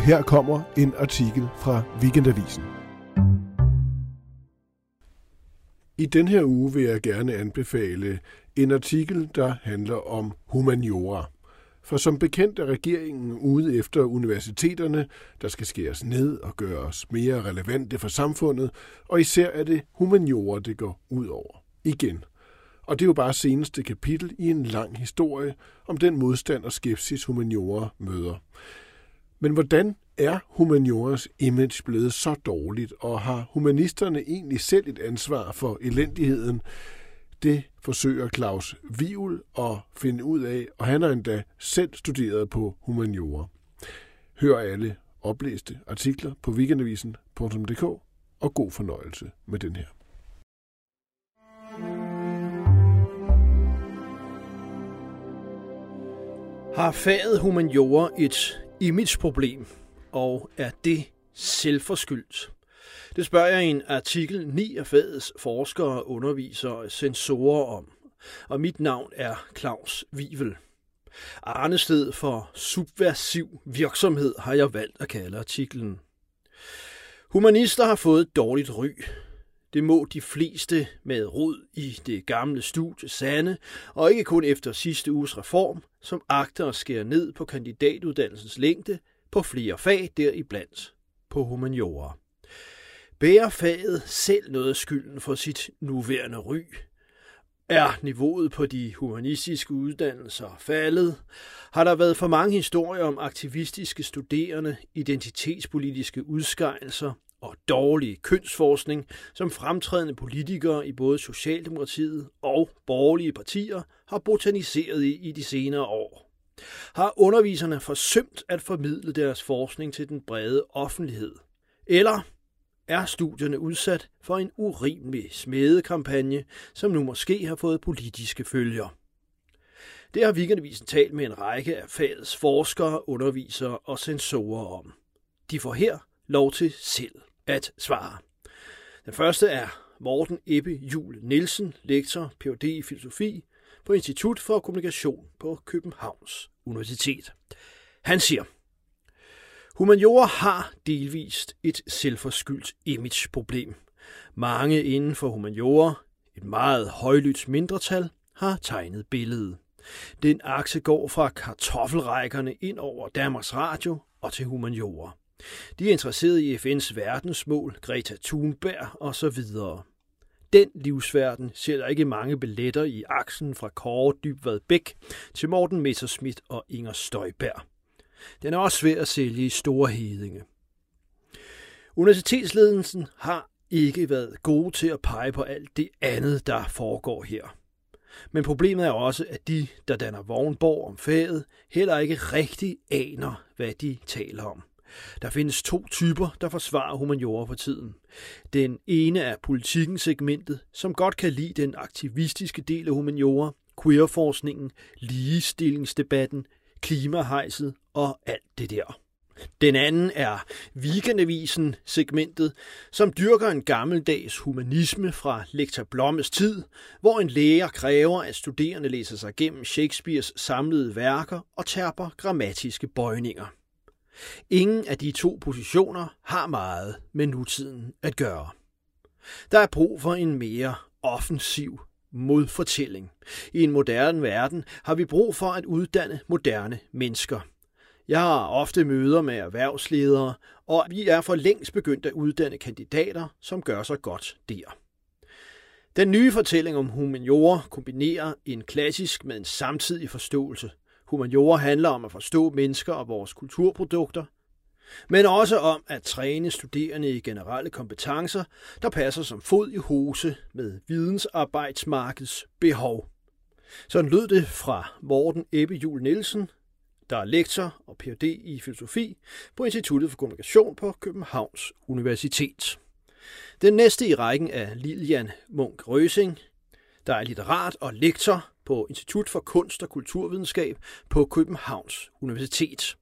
her kommer en artikel fra Weekendavisen. I den her uge vil jeg gerne anbefale en artikel, der handler om humaniora. For som bekendt er regeringen ude efter universiteterne, der skal skæres ned og gøres mere relevante for samfundet, og især er det humaniora, det går ud over. Igen. Og det er jo bare seneste kapitel i en lang historie om den modstand og skepsis humaniora møder. Men hvordan er humanioras image blevet så dårligt, og har humanisterne egentlig selv et ansvar for elendigheden? Det forsøger Claus Viul at finde ud af, og han har endda selv studeret på humaniora. Hør alle oplæste artikler på weekendavisen.dk og god fornøjelse med den her. Har faget humaniora et imageproblem, og er det selvforskyldt? Det spørger jeg i en artikel 9 af fagets forskere, undervisere og sensorer om. Og mit navn er Claus Vivel. Arnested for subversiv virksomhed har jeg valgt at kalde artiklen. Humanister har fået et dårligt ry. Det må de fleste med rod i det gamle studie sande, og ikke kun efter sidste uges reform, som agter at skære ned på kandidatuddannelsens længde på flere fag deriblandt på humaniora. Bærer faget selv noget af skylden for sit nuværende ry? Er niveauet på de humanistiske uddannelser faldet? Har der været for mange historier om aktivistiske studerende, identitetspolitiske udskejelser og dårlig kønsforskning, som fremtrædende politikere i både Socialdemokratiet og borgerlige partier har botaniseret i i de senere år. Har underviserne forsømt at formidle deres forskning til den brede offentlighed? Eller er studierne udsat for en urimelig smedekampagne, som nu måske har fået politiske følger? Det har Weekendavisen talt med en række af fagets forskere, undervisere og sensorer om. De får her lov til selv at svare. Den første er Morten Ebbe Jul Nielsen, lektor, Ph.D. i filosofi på Institut for Kommunikation på Københavns Universitet. Han siger, Humaniora har delvist et selvforskyldt imageproblem. Mange inden for humaniora, et meget højlydt mindretal, har tegnet billedet. Den akse går fra kartoffelrækkerne ind over Danmarks Radio og til humaniora. De er interesseret i FN's verdensmål, Greta Thunberg osv. Den livsverden ser der ikke mange billetter i aksen fra Kåre Dybvad Bæk til Morten Messerschmidt og Inger Støjberg. Den er også svær at sælge i store hedinge. Universitetsledelsen har ikke været gode til at pege på alt det andet, der foregår her. Men problemet er også, at de, der danner vognborg om faget, heller ikke rigtig aner, hvad de taler om. Der findes to typer, der forsvarer humaniora for tiden. Den ene er politikken segmentet, som godt kan lide den aktivistiske del af humaniora, queerforskningen, ligestillingsdebatten, klimahejset og alt det der. Den anden er Weekendavisen segmentet, som dyrker en gammeldags humanisme fra lektor Blommes tid, hvor en læger kræver, at studerende læser sig gennem Shakespeares samlede værker og tærper grammatiske bøjninger. Ingen af de to positioner har meget med nutiden at gøre. Der er brug for en mere offensiv modfortælling. I en moderne verden har vi brug for at uddanne moderne mennesker. Jeg har ofte møder med erhvervsledere, og vi er for længst begyndt at uddanne kandidater, som gør sig godt der. Den nye fortælling om humaniora kombinerer en klassisk med en samtidig forståelse. Humaniora handler om at forstå mennesker og vores kulturprodukter, men også om at træne studerende i generelle kompetencer, der passer som fod i hose med vidensarbejdsmarkedets behov. Sådan lød det fra Morten Ebbe Jul Nielsen, der er lektor og Ph.D. i filosofi på Instituttet for Kommunikation på Københavns Universitet. Den næste i rækken er Lilian Munk Røsing, der er litterat og lektor på Institut for Kunst og Kulturvidenskab på Københavns Universitet.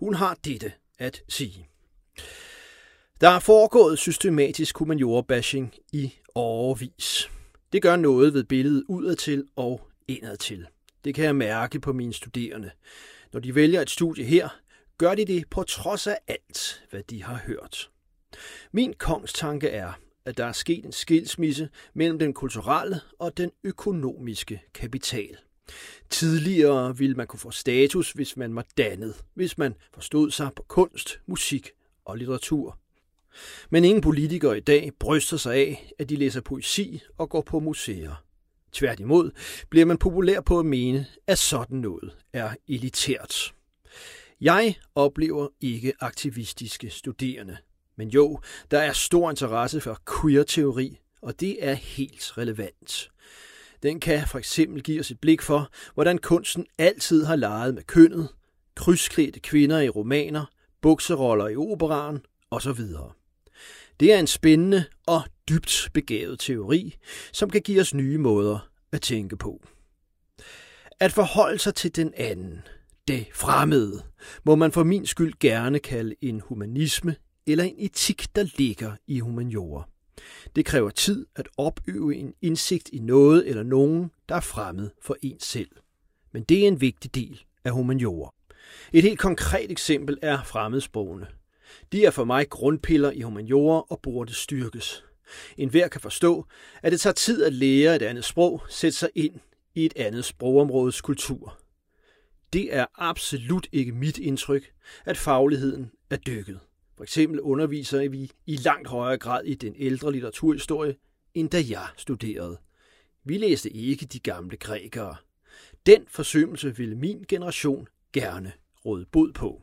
Hun har dette at sige. Der er foregået systematisk humaniora-bashing i årevis. Det gør noget ved billedet udadtil og indadtil. Det kan jeg mærke på mine studerende. Når de vælger et studie her, gør de det på trods af alt, hvad de har hørt. Min kongstanke er, at der er sket en skilsmisse mellem den kulturelle og den økonomiske kapital. Tidligere ville man kunne få status, hvis man var dannet, hvis man forstod sig på kunst, musik og litteratur. Men ingen politikere i dag bryster sig af, at de læser poesi og går på museer. Tværtimod bliver man populær på at mene, at sådan noget er elitært. Jeg oplever ikke aktivistiske studerende. Men jo, der er stor interesse for queer-teori, og det er helt relevant. Den kan for eksempel give os et blik for, hvordan kunsten altid har leget med kønnet, krydsklædte kvinder i romaner, bukseroller i operaen osv. Det er en spændende og dybt begavet teori, som kan give os nye måder at tænke på. At forholde sig til den anden, det fremmede, må man for min skyld gerne kalde en humanisme eller en etik, der ligger i humaniora. Det kræver tid at opøve en indsigt i noget eller nogen, der er fremmed for en selv. Men det er en vigtig del af humaniora. Et helt konkret eksempel er fremmedsprogene. De er for mig grundpiller i humaniora og burde styrkes. En hver kan forstå, at det tager tid at lære et andet sprog, sætte sig ind i et andet sprogområdes kultur. Det er absolut ikke mit indtryk, at fagligheden er dykket. For eksempel underviser vi i langt højere grad i den ældre litteraturhistorie, end da jeg studerede. Vi læste ikke de gamle grækere. Den forsømmelse ville min generation gerne råde bod på.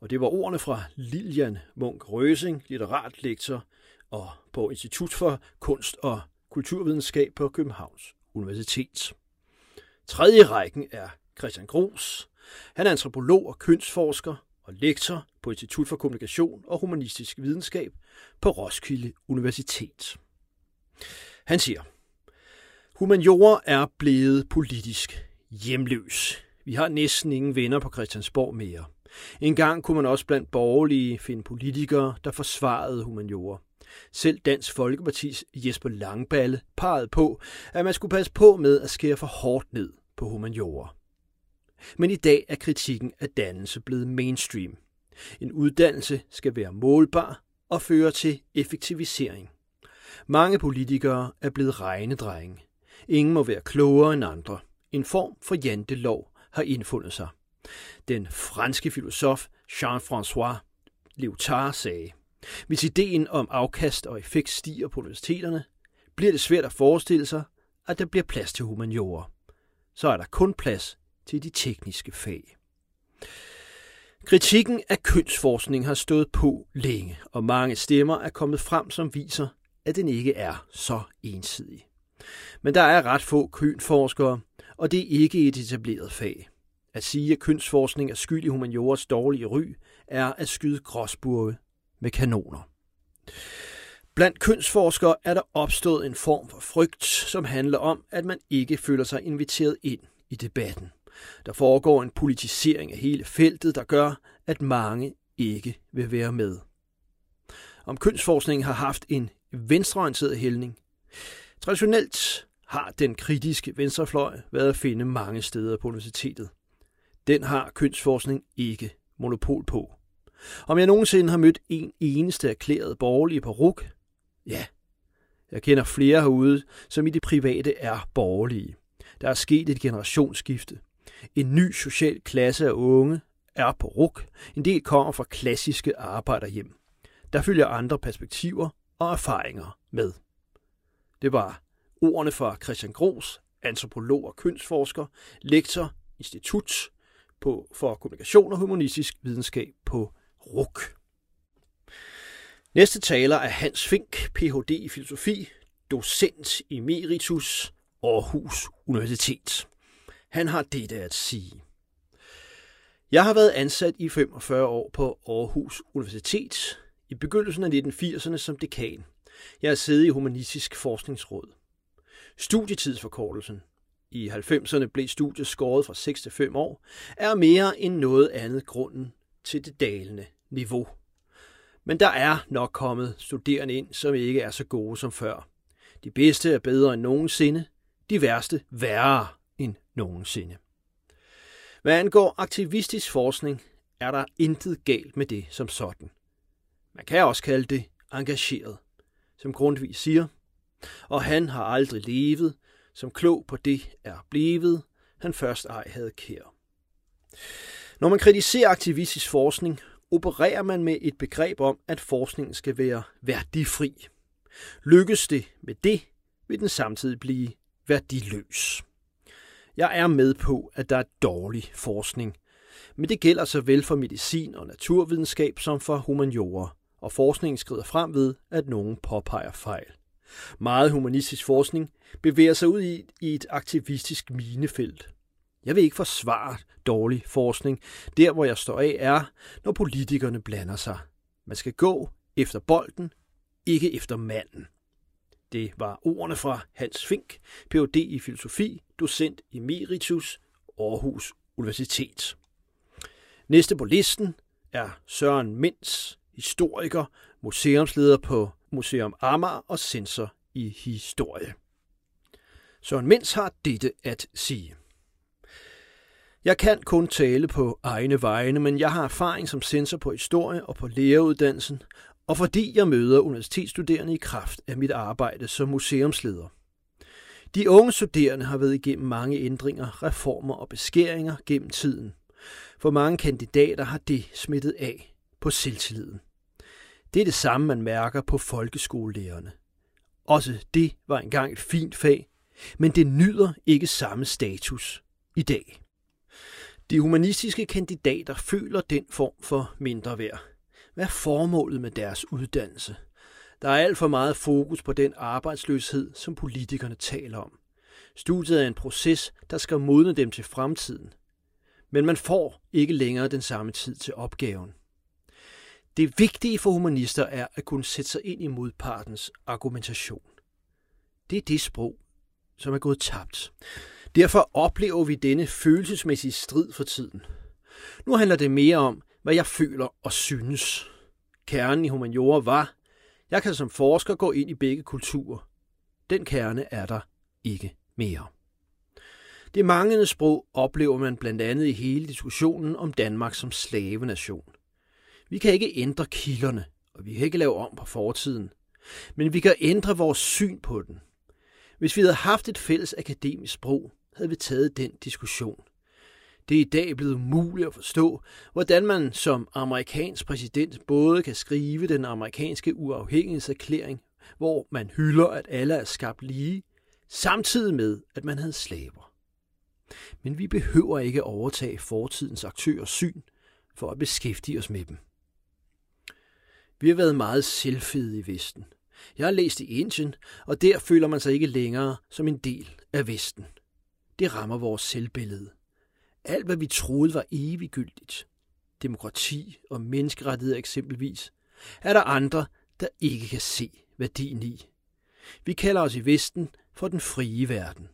Og det var ordene fra Lilian Munk Røsing, litteratlektor og på Institut for Kunst og Kulturvidenskab på Københavns Universitet. Tredje rækken er Christian Gros. Han er antropolog og kønsforsker og lektor på Institut for Kommunikation og Humanistisk Videnskab på Roskilde Universitet. Han siger, Humaniora er blevet politisk hjemløs. Vi har næsten ingen venner på Christiansborg mere. En gang kunne man også blandt borgerlige finde politikere, der forsvarede humaniora. Selv Dansk Folkepartis Jesper Langballe pegede på, at man skulle passe på med at skære for hårdt ned på humaniora. Men i dag er kritikken af dannelse blevet mainstream. En uddannelse skal være målbar og føre til effektivisering. Mange politikere er blevet regnedrenge. Ingen må være klogere end andre. En form for jantelov har indfundet sig. Den franske filosof Jean-François Lyotard sagde, hvis ideen om afkast og effekt stiger på universiteterne, bliver det svært at forestille sig, at der bliver plads til humaniorer. Så er der kun plads til de tekniske fag. Kritikken af kønsforskning har stået på længe, og mange stemmer er kommet frem, som viser, at den ikke er så ensidig. Men der er ret få kønsforskere, og det er ikke et etableret fag. At sige, at kønsforskning er skyld i humaniores dårlige ry, er at skyde gråsburge med kanoner. Blandt kønsforskere er der opstået en form for frygt, som handler om, at man ikke føler sig inviteret ind i debatten. Der foregår en politisering af hele feltet, der gør, at mange ikke vil være med. Om kønsforskningen har haft en venstreorienteret hældning. Traditionelt har den kritiske venstrefløj været at finde mange steder på universitetet. Den har kønsforskning ikke monopol på. Om jeg nogensinde har mødt en eneste erklæret borgerlig på RUK? Ja. Jeg kender flere herude, som i det private er borgerlige. Der er sket et generationsskifte. En ny social klasse af unge er på RUK. En del kommer fra klassiske arbejderhjem. Der følger andre perspektiver og erfaringer med. Det var ordene fra Christian Gros, antropolog og kønsforsker, lektor, institut på, for kommunikation og humanistisk videnskab på RUK. Næste taler er Hans Fink, Ph.D. i filosofi, docent emeritus, Aarhus Universitet. Han har dette at sige. Jeg har været ansat i 45 år på Aarhus Universitet, i begyndelsen af 1980'erne som dekan. Jeg har siddet i Humanistisk Forskningsråd. Studietidsforkortelsen, i 90'erne blev studiet skåret fra 6 til 5 år, er mere end noget andet grunden til det dalende niveau. Men der er nok kommet studerende ind, som ikke er så gode som før. De bedste er bedre end nogensinde, de værste værre end nogensinde. Hvad angår aktivistisk forskning, er der intet galt med det som sådan. Man kan også kalde det engageret, som Grundtvig siger, og han har aldrig levet, som klog på det er blevet, han først ej havde kær. Når man kritiserer aktivistisk forskning, opererer man med et begreb om, at forskningen skal være værdifri. Lykkes det med det, vil den samtidig blive værdiløs. Jeg er med på, at der er dårlig forskning, men det gælder såvel for medicin og naturvidenskab som for humaniora, og forskningen skrider frem ved, at nogen påpeger fejl. Meget humanistisk forskning bevæger sig ud i et aktivistisk minefelt. Jeg vil ikke forsvare dårlig forskning. Der, hvor jeg står af, er, når politikerne blander sig. Man skal gå efter bolden, ikke efter manden. Det var ordene fra Hans Fink, Ph.D. i filosofi, docent emeritus, Aarhus Universitet. Næste på listen er Søren Mens, historiker, museumsleder på Museum Amager og censor i historie. Søren Mens har dette at sige. Jeg kan kun tale på egne vegne, men jeg har erfaring som censor på historie og på læreruddannelsen, og fordi jeg møder universitetsstuderende i kraft af mit arbejde som museumsleder. De unge studerende har været igennem mange ændringer, reformer og beskæringer gennem tiden. For mange kandidater har det smittet af på selvtilliden. Det er det samme, man mærker på folkeskolelærerne. Også det var engang et fint fag, men det nyder ikke samme status i dag. De humanistiske kandidater føler den form for mindre værd. Hvad er formålet med deres uddannelse? Der er alt for meget fokus på den arbejdsløshed, som politikerne taler om. Studiet er en proces, der skal modne dem til fremtiden. Men man får ikke længere den samme tid til opgaven. Det vigtige for humanister er at kunne sætte sig ind i modpartens argumentation. Det er det sprog, som er gået tabt. Derfor oplever vi denne følelsesmæssige strid for tiden. Nu handler det mere om, hvad jeg føler og synes. Kernen i humaniora var, jeg kan som forsker gå ind i begge kulturer. Den kerne er der ikke mere. Det manglende sprog oplever man blandt andet i hele diskussionen om Danmark som slavenation. Vi kan ikke ændre kilderne, og vi kan ikke lave om på fortiden. Men vi kan ændre vores syn på den. Hvis vi havde haft et fælles akademisk sprog, havde vi taget den diskussion. Det er i dag blevet muligt at forstå, hvordan man som amerikansk præsident både kan skrive den amerikanske uafhængighedserklæring, hvor man hylder, at alle er skabt lige, samtidig med, at man havde slaver. Men vi behøver ikke overtage fortidens aktørers syn for at beskæftige os med dem. Vi har været meget selvfede i Vesten. Jeg har læst i Indien, og der føler man sig ikke længere som en del af Vesten. Det rammer vores selvbillede. Alt, hvad vi troede var eviggyldigt, demokrati og menneskerettigheder eksempelvis, er der andre, der ikke kan se værdien i. Vi kalder os i Vesten for den frie verden.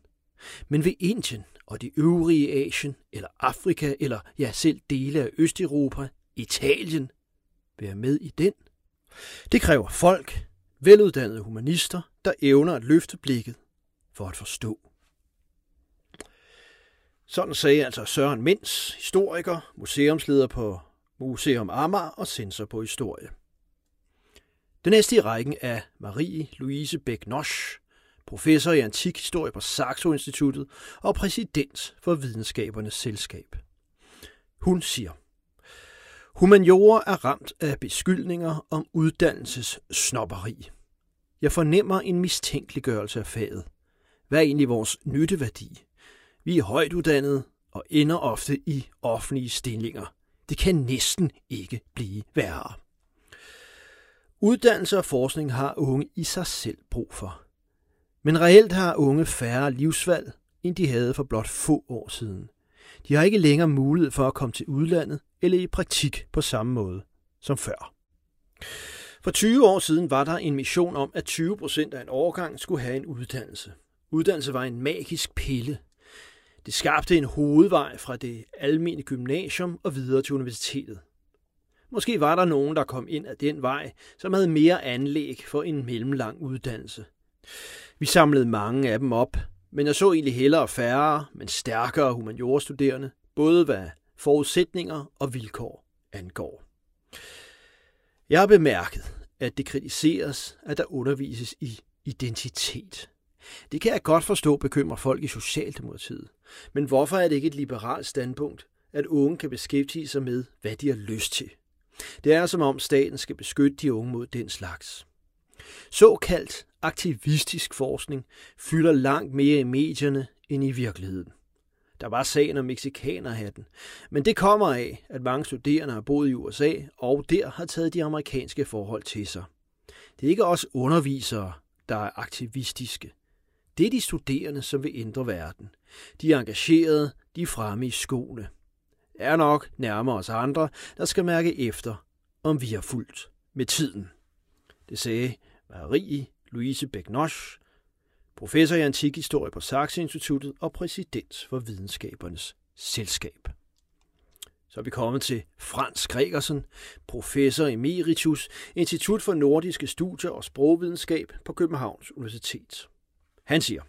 Men ved Indien og det øvrige Asien, eller Afrika, eller ja selv dele af Østeuropa, Italien, være med i den? Det kræver folk, veluddannede humanister, der evner at løfte blikket for at forstå. Sådan sagde altså Søren Mens, historiker, museumsleder på Museum Amager og censor på historie. Den næste i rækken er Marie-Louise Bæk-Nosch, professor i antik historie på Saxo Instituttet og præsident for Videnskabernes Selskab. Hun siger, Humaniora er ramt af beskyldninger om uddannelsessnopperi. Jeg fornemmer en mistænkeliggørelse af faget. Hvad er egentlig vores nytteværdi? Vi er højt uddannede og ender ofte i offentlige stillinger. Det kan næsten ikke blive værre. Uddannelse og forskning har unge i sig selv brug for. Men reelt har unge færre livsvalg, end de havde for blot få år siden. De har ikke længere mulighed for at komme til udlandet eller i praktik på samme måde som før. For 20 år siden var der en mission om, at 20 procent af en årgang skulle have en uddannelse. Uddannelse var en magisk pille, det skabte en hovedvej fra det almene gymnasium og videre til universitetet. Måske var der nogen, der kom ind ad den vej, som havde mere anlæg for en mellemlang uddannelse. Vi samlede mange af dem op, men jeg så egentlig hellere færre, men stærkere humaniorstuderende, både hvad forudsætninger og vilkår angår. Jeg har bemærket, at det kritiseres, at der undervises i identitet. Det kan jeg godt forstå bekymrer folk i Socialdemokratiet. Men hvorfor er det ikke et liberalt standpunkt, at unge kan beskæftige sig med, hvad de har lyst til? Det er som om staten skal beskytte de unge mod den slags. Såkaldt aktivistisk forskning fylder langt mere i medierne end i virkeligheden. Der var sagen om mexikanerhatten, men det kommer af, at mange studerende har boet i USA og der har taget de amerikanske forhold til sig. Det er ikke også undervisere, der er aktivistiske. Det er de studerende, som vil ændre verden. De er engagerede, de er fremme i skoene. Det er nok nærmere os andre, der skal mærke efter, om vi har fulgt med tiden. Det sagde Marie Louise Begnosch, professor i antikhistorie på Saxe Instituttet og præsident for Videnskabernes Selskab. Så er vi kommet til Frans Gregersen, professor emeritus, Institut for Nordiske Studier og Sprogvidenskab på Københavns Universitet. Han siger,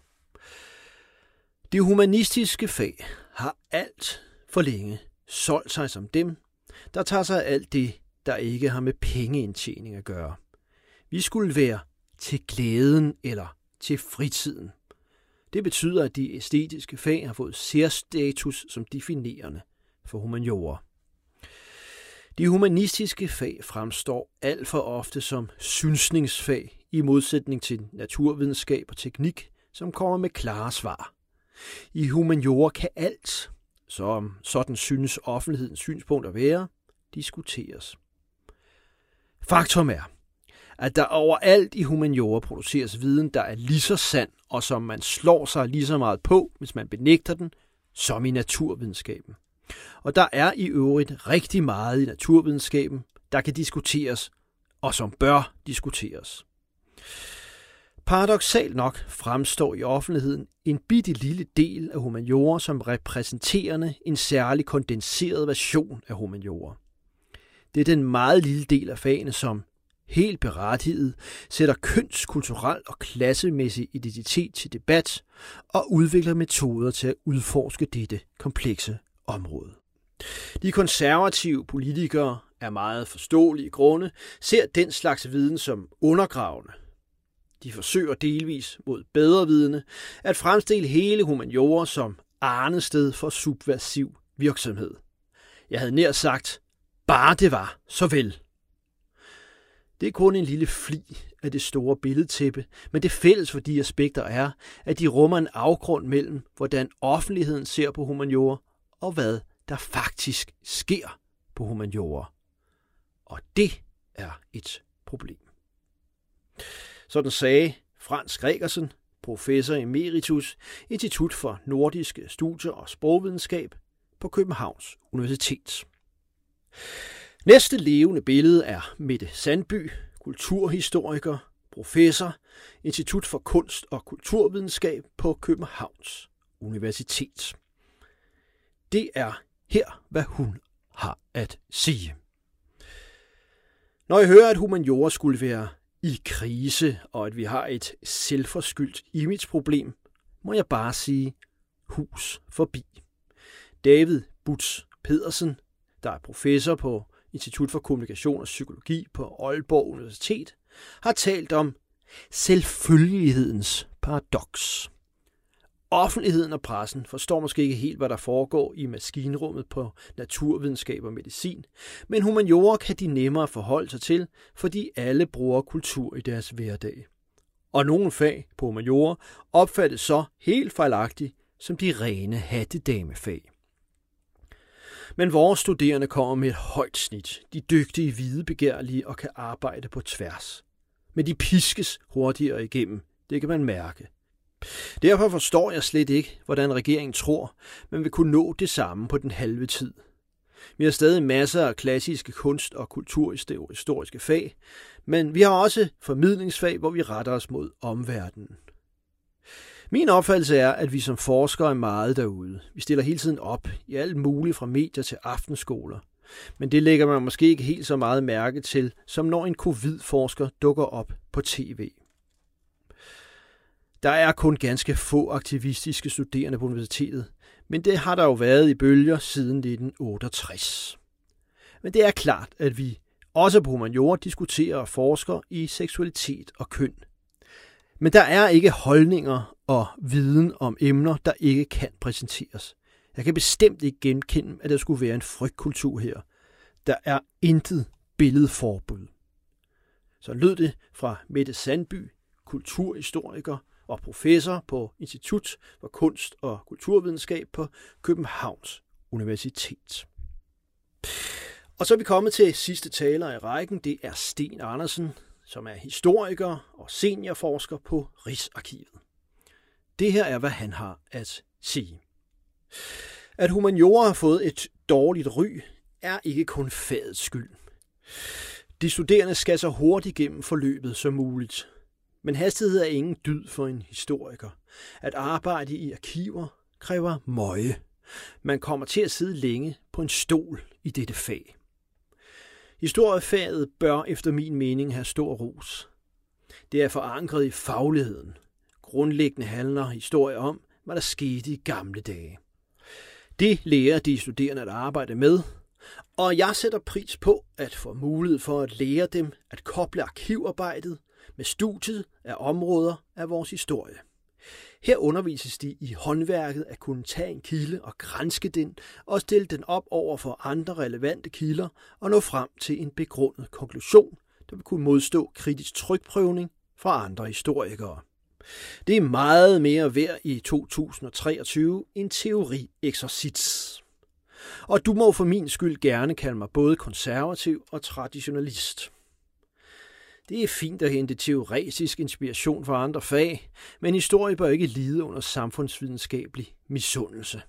det humanistiske fag har alt for længe solgt sig som dem, der tager sig af alt det, der ikke har med pengeindtjening at gøre. Vi skulle være til glæden eller til fritiden. Det betyder, at de æstetiske fag har fået særstatus som definerende for humaniorer. De humanistiske fag fremstår alt for ofte som synsningsfag i modsætning til naturvidenskab og teknik, som kommer med klare svar. I humaniora kan alt, som sådan synes offentlighedens synspunkt at være, diskuteres. Faktum er, at der overalt i humaniora produceres viden, der er lige så sand, og som man slår sig lige så meget på, hvis man benægter den, som i naturvidenskaben. Og der er i øvrigt rigtig meget i naturvidenskaben, der kan diskuteres, og som bør diskuteres. Paradoxalt nok fremstår i offentligheden en bitte lille del af humaniora som repræsenterende en særlig kondenseret version af humaniora. Det er den meget lille del af fagene, som helt berettiget sætter køns, kulturel og klassemæssig identitet til debat og udvikler metoder til at udforske dette komplekse område. De konservative politikere er meget forståelige grunde ser den slags viden som undergravende. De forsøger delvis mod bedre vidne at fremstille hele humaniora som arnested for subversiv virksomhed. Jeg havde nær sagt, bare det var så vel. Det er kun en lille fli af det store billedtæppe, men det fælles for de aspekter er, at de rummer en afgrund mellem, hvordan offentligheden ser på humaniora, og hvad der faktisk sker på humaniora. Og det er et problem. Sådan sagde Frans Gregersen, professor emeritus, Institut for Nordiske Studier og Sprogvidenskab på Københavns Universitet. Næste levende billede er Mette Sandby, kulturhistoriker, professor, Institut for Kunst og Kulturvidenskab på Københavns Universitet. Det er her, hvad hun har at sige. Når jeg hører, at humaniora skulle være i krise, og at vi har et selvforskyldt imageproblem, må jeg bare sige hus forbi. David Butz Pedersen, der er professor på Institut for Kommunikation og Psykologi på Aalborg Universitet, har talt om selvfølgelighedens paradoks. Offentligheden og pressen forstår måske ikke helt, hvad der foregår i maskinrummet på naturvidenskab og medicin, men humaniora kan de nemmere forholde sig til, fordi alle bruger kultur i deres hverdag. Og nogle fag på humaniora opfattes så helt fejlagtigt som de rene hattedamefag. Men vores studerende kommer med et højt snit. De dygtige, hvide, begærlige og kan arbejde på tværs. Men de piskes hurtigere igennem. Det kan man mærke. Derfor forstår jeg slet ikke, hvordan regeringen tror, man vil kunne nå det samme på den halve tid. Vi har stadig masser af klassiske kunst- og kulturhistoriske fag, men vi har også formidlingsfag, hvor vi retter os mod omverdenen. Min opfattelse er, at vi som forskere er meget derude. Vi stiller hele tiden op i alt muligt fra medier til aftenskoler. Men det lægger man måske ikke helt så meget mærke til, som når en covid-forsker dukker op på tv. Der er kun ganske få aktivistiske studerende på universitetet, men det har der jo været i bølger siden 1968. Men det er klart, at vi også på humaniora diskuterer og forsker i seksualitet og køn. Men der er ikke holdninger og viden om emner, der ikke kan præsenteres. Jeg kan bestemt ikke genkende, at der skulle være en frygtkultur her. Der er intet billedforbud. Så lød det fra Mette Sandby, kulturhistoriker og professor på Institut for Kunst og Kulturvidenskab på Københavns Universitet. Og så er vi kommet til sidste taler i rækken. Det er Sten Andersen, som er historiker og seniorforsker på Rigsarkivet. Det her er, hvad han har at sige. At humaniora har fået et dårligt ry, er ikke kun fagets skyld. De studerende skal så hurtigt gennem forløbet som muligt. Men hastighed er ingen dyd for en historiker. At arbejde i arkiver kræver møje. Man kommer til at sidde længe på en stol i dette fag. Historiefaget bør efter min mening have stor ros. Det er forankret i fagligheden. Grundlæggende handler historie om, hvad der skete i gamle dage. Det lærer de studerende at arbejde med, og jeg sætter pris på at få mulighed for at lære dem at koble arkivarbejdet med studiet af områder af vores historie. Her undervises de i håndværket at kunne tage en kilde og grænske den og stille den op over for andre relevante kilder og nå frem til en begrundet konklusion, der vil kunne modstå kritisk trykprøvning fra andre historikere. Det er meget mere værd i 2023 end teori eksercits. Og du må for min skyld gerne kalde mig både konservativ og traditionalist. Det er fint at hente teoretisk inspiration fra andre fag, men historie bør ikke lide under samfundsvidenskabelig misundelse.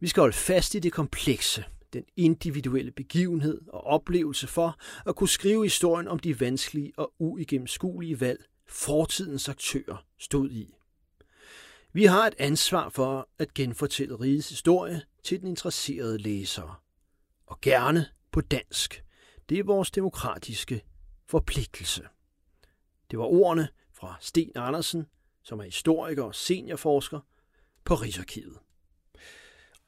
Vi skal holde fast i det komplekse, den individuelle begivenhed og oplevelse for at kunne skrive historien om de vanskelige og uigennemskuelige valg, fortidens aktører stod i. Vi har et ansvar for at genfortælle rigets historie til den interesserede læser. Og gerne på dansk. Det er vores demokratiske forpligtelse. Det var ordene fra Sten Andersen, som er historiker og seniorforsker på Rigsarkivet.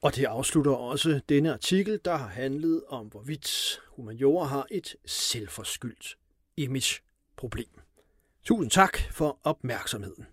Og det afslutter også denne artikel, der har handlet om, hvorvidt humaniora har et selvforskyldt imageproblem. Tusind tak for opmærksomheden.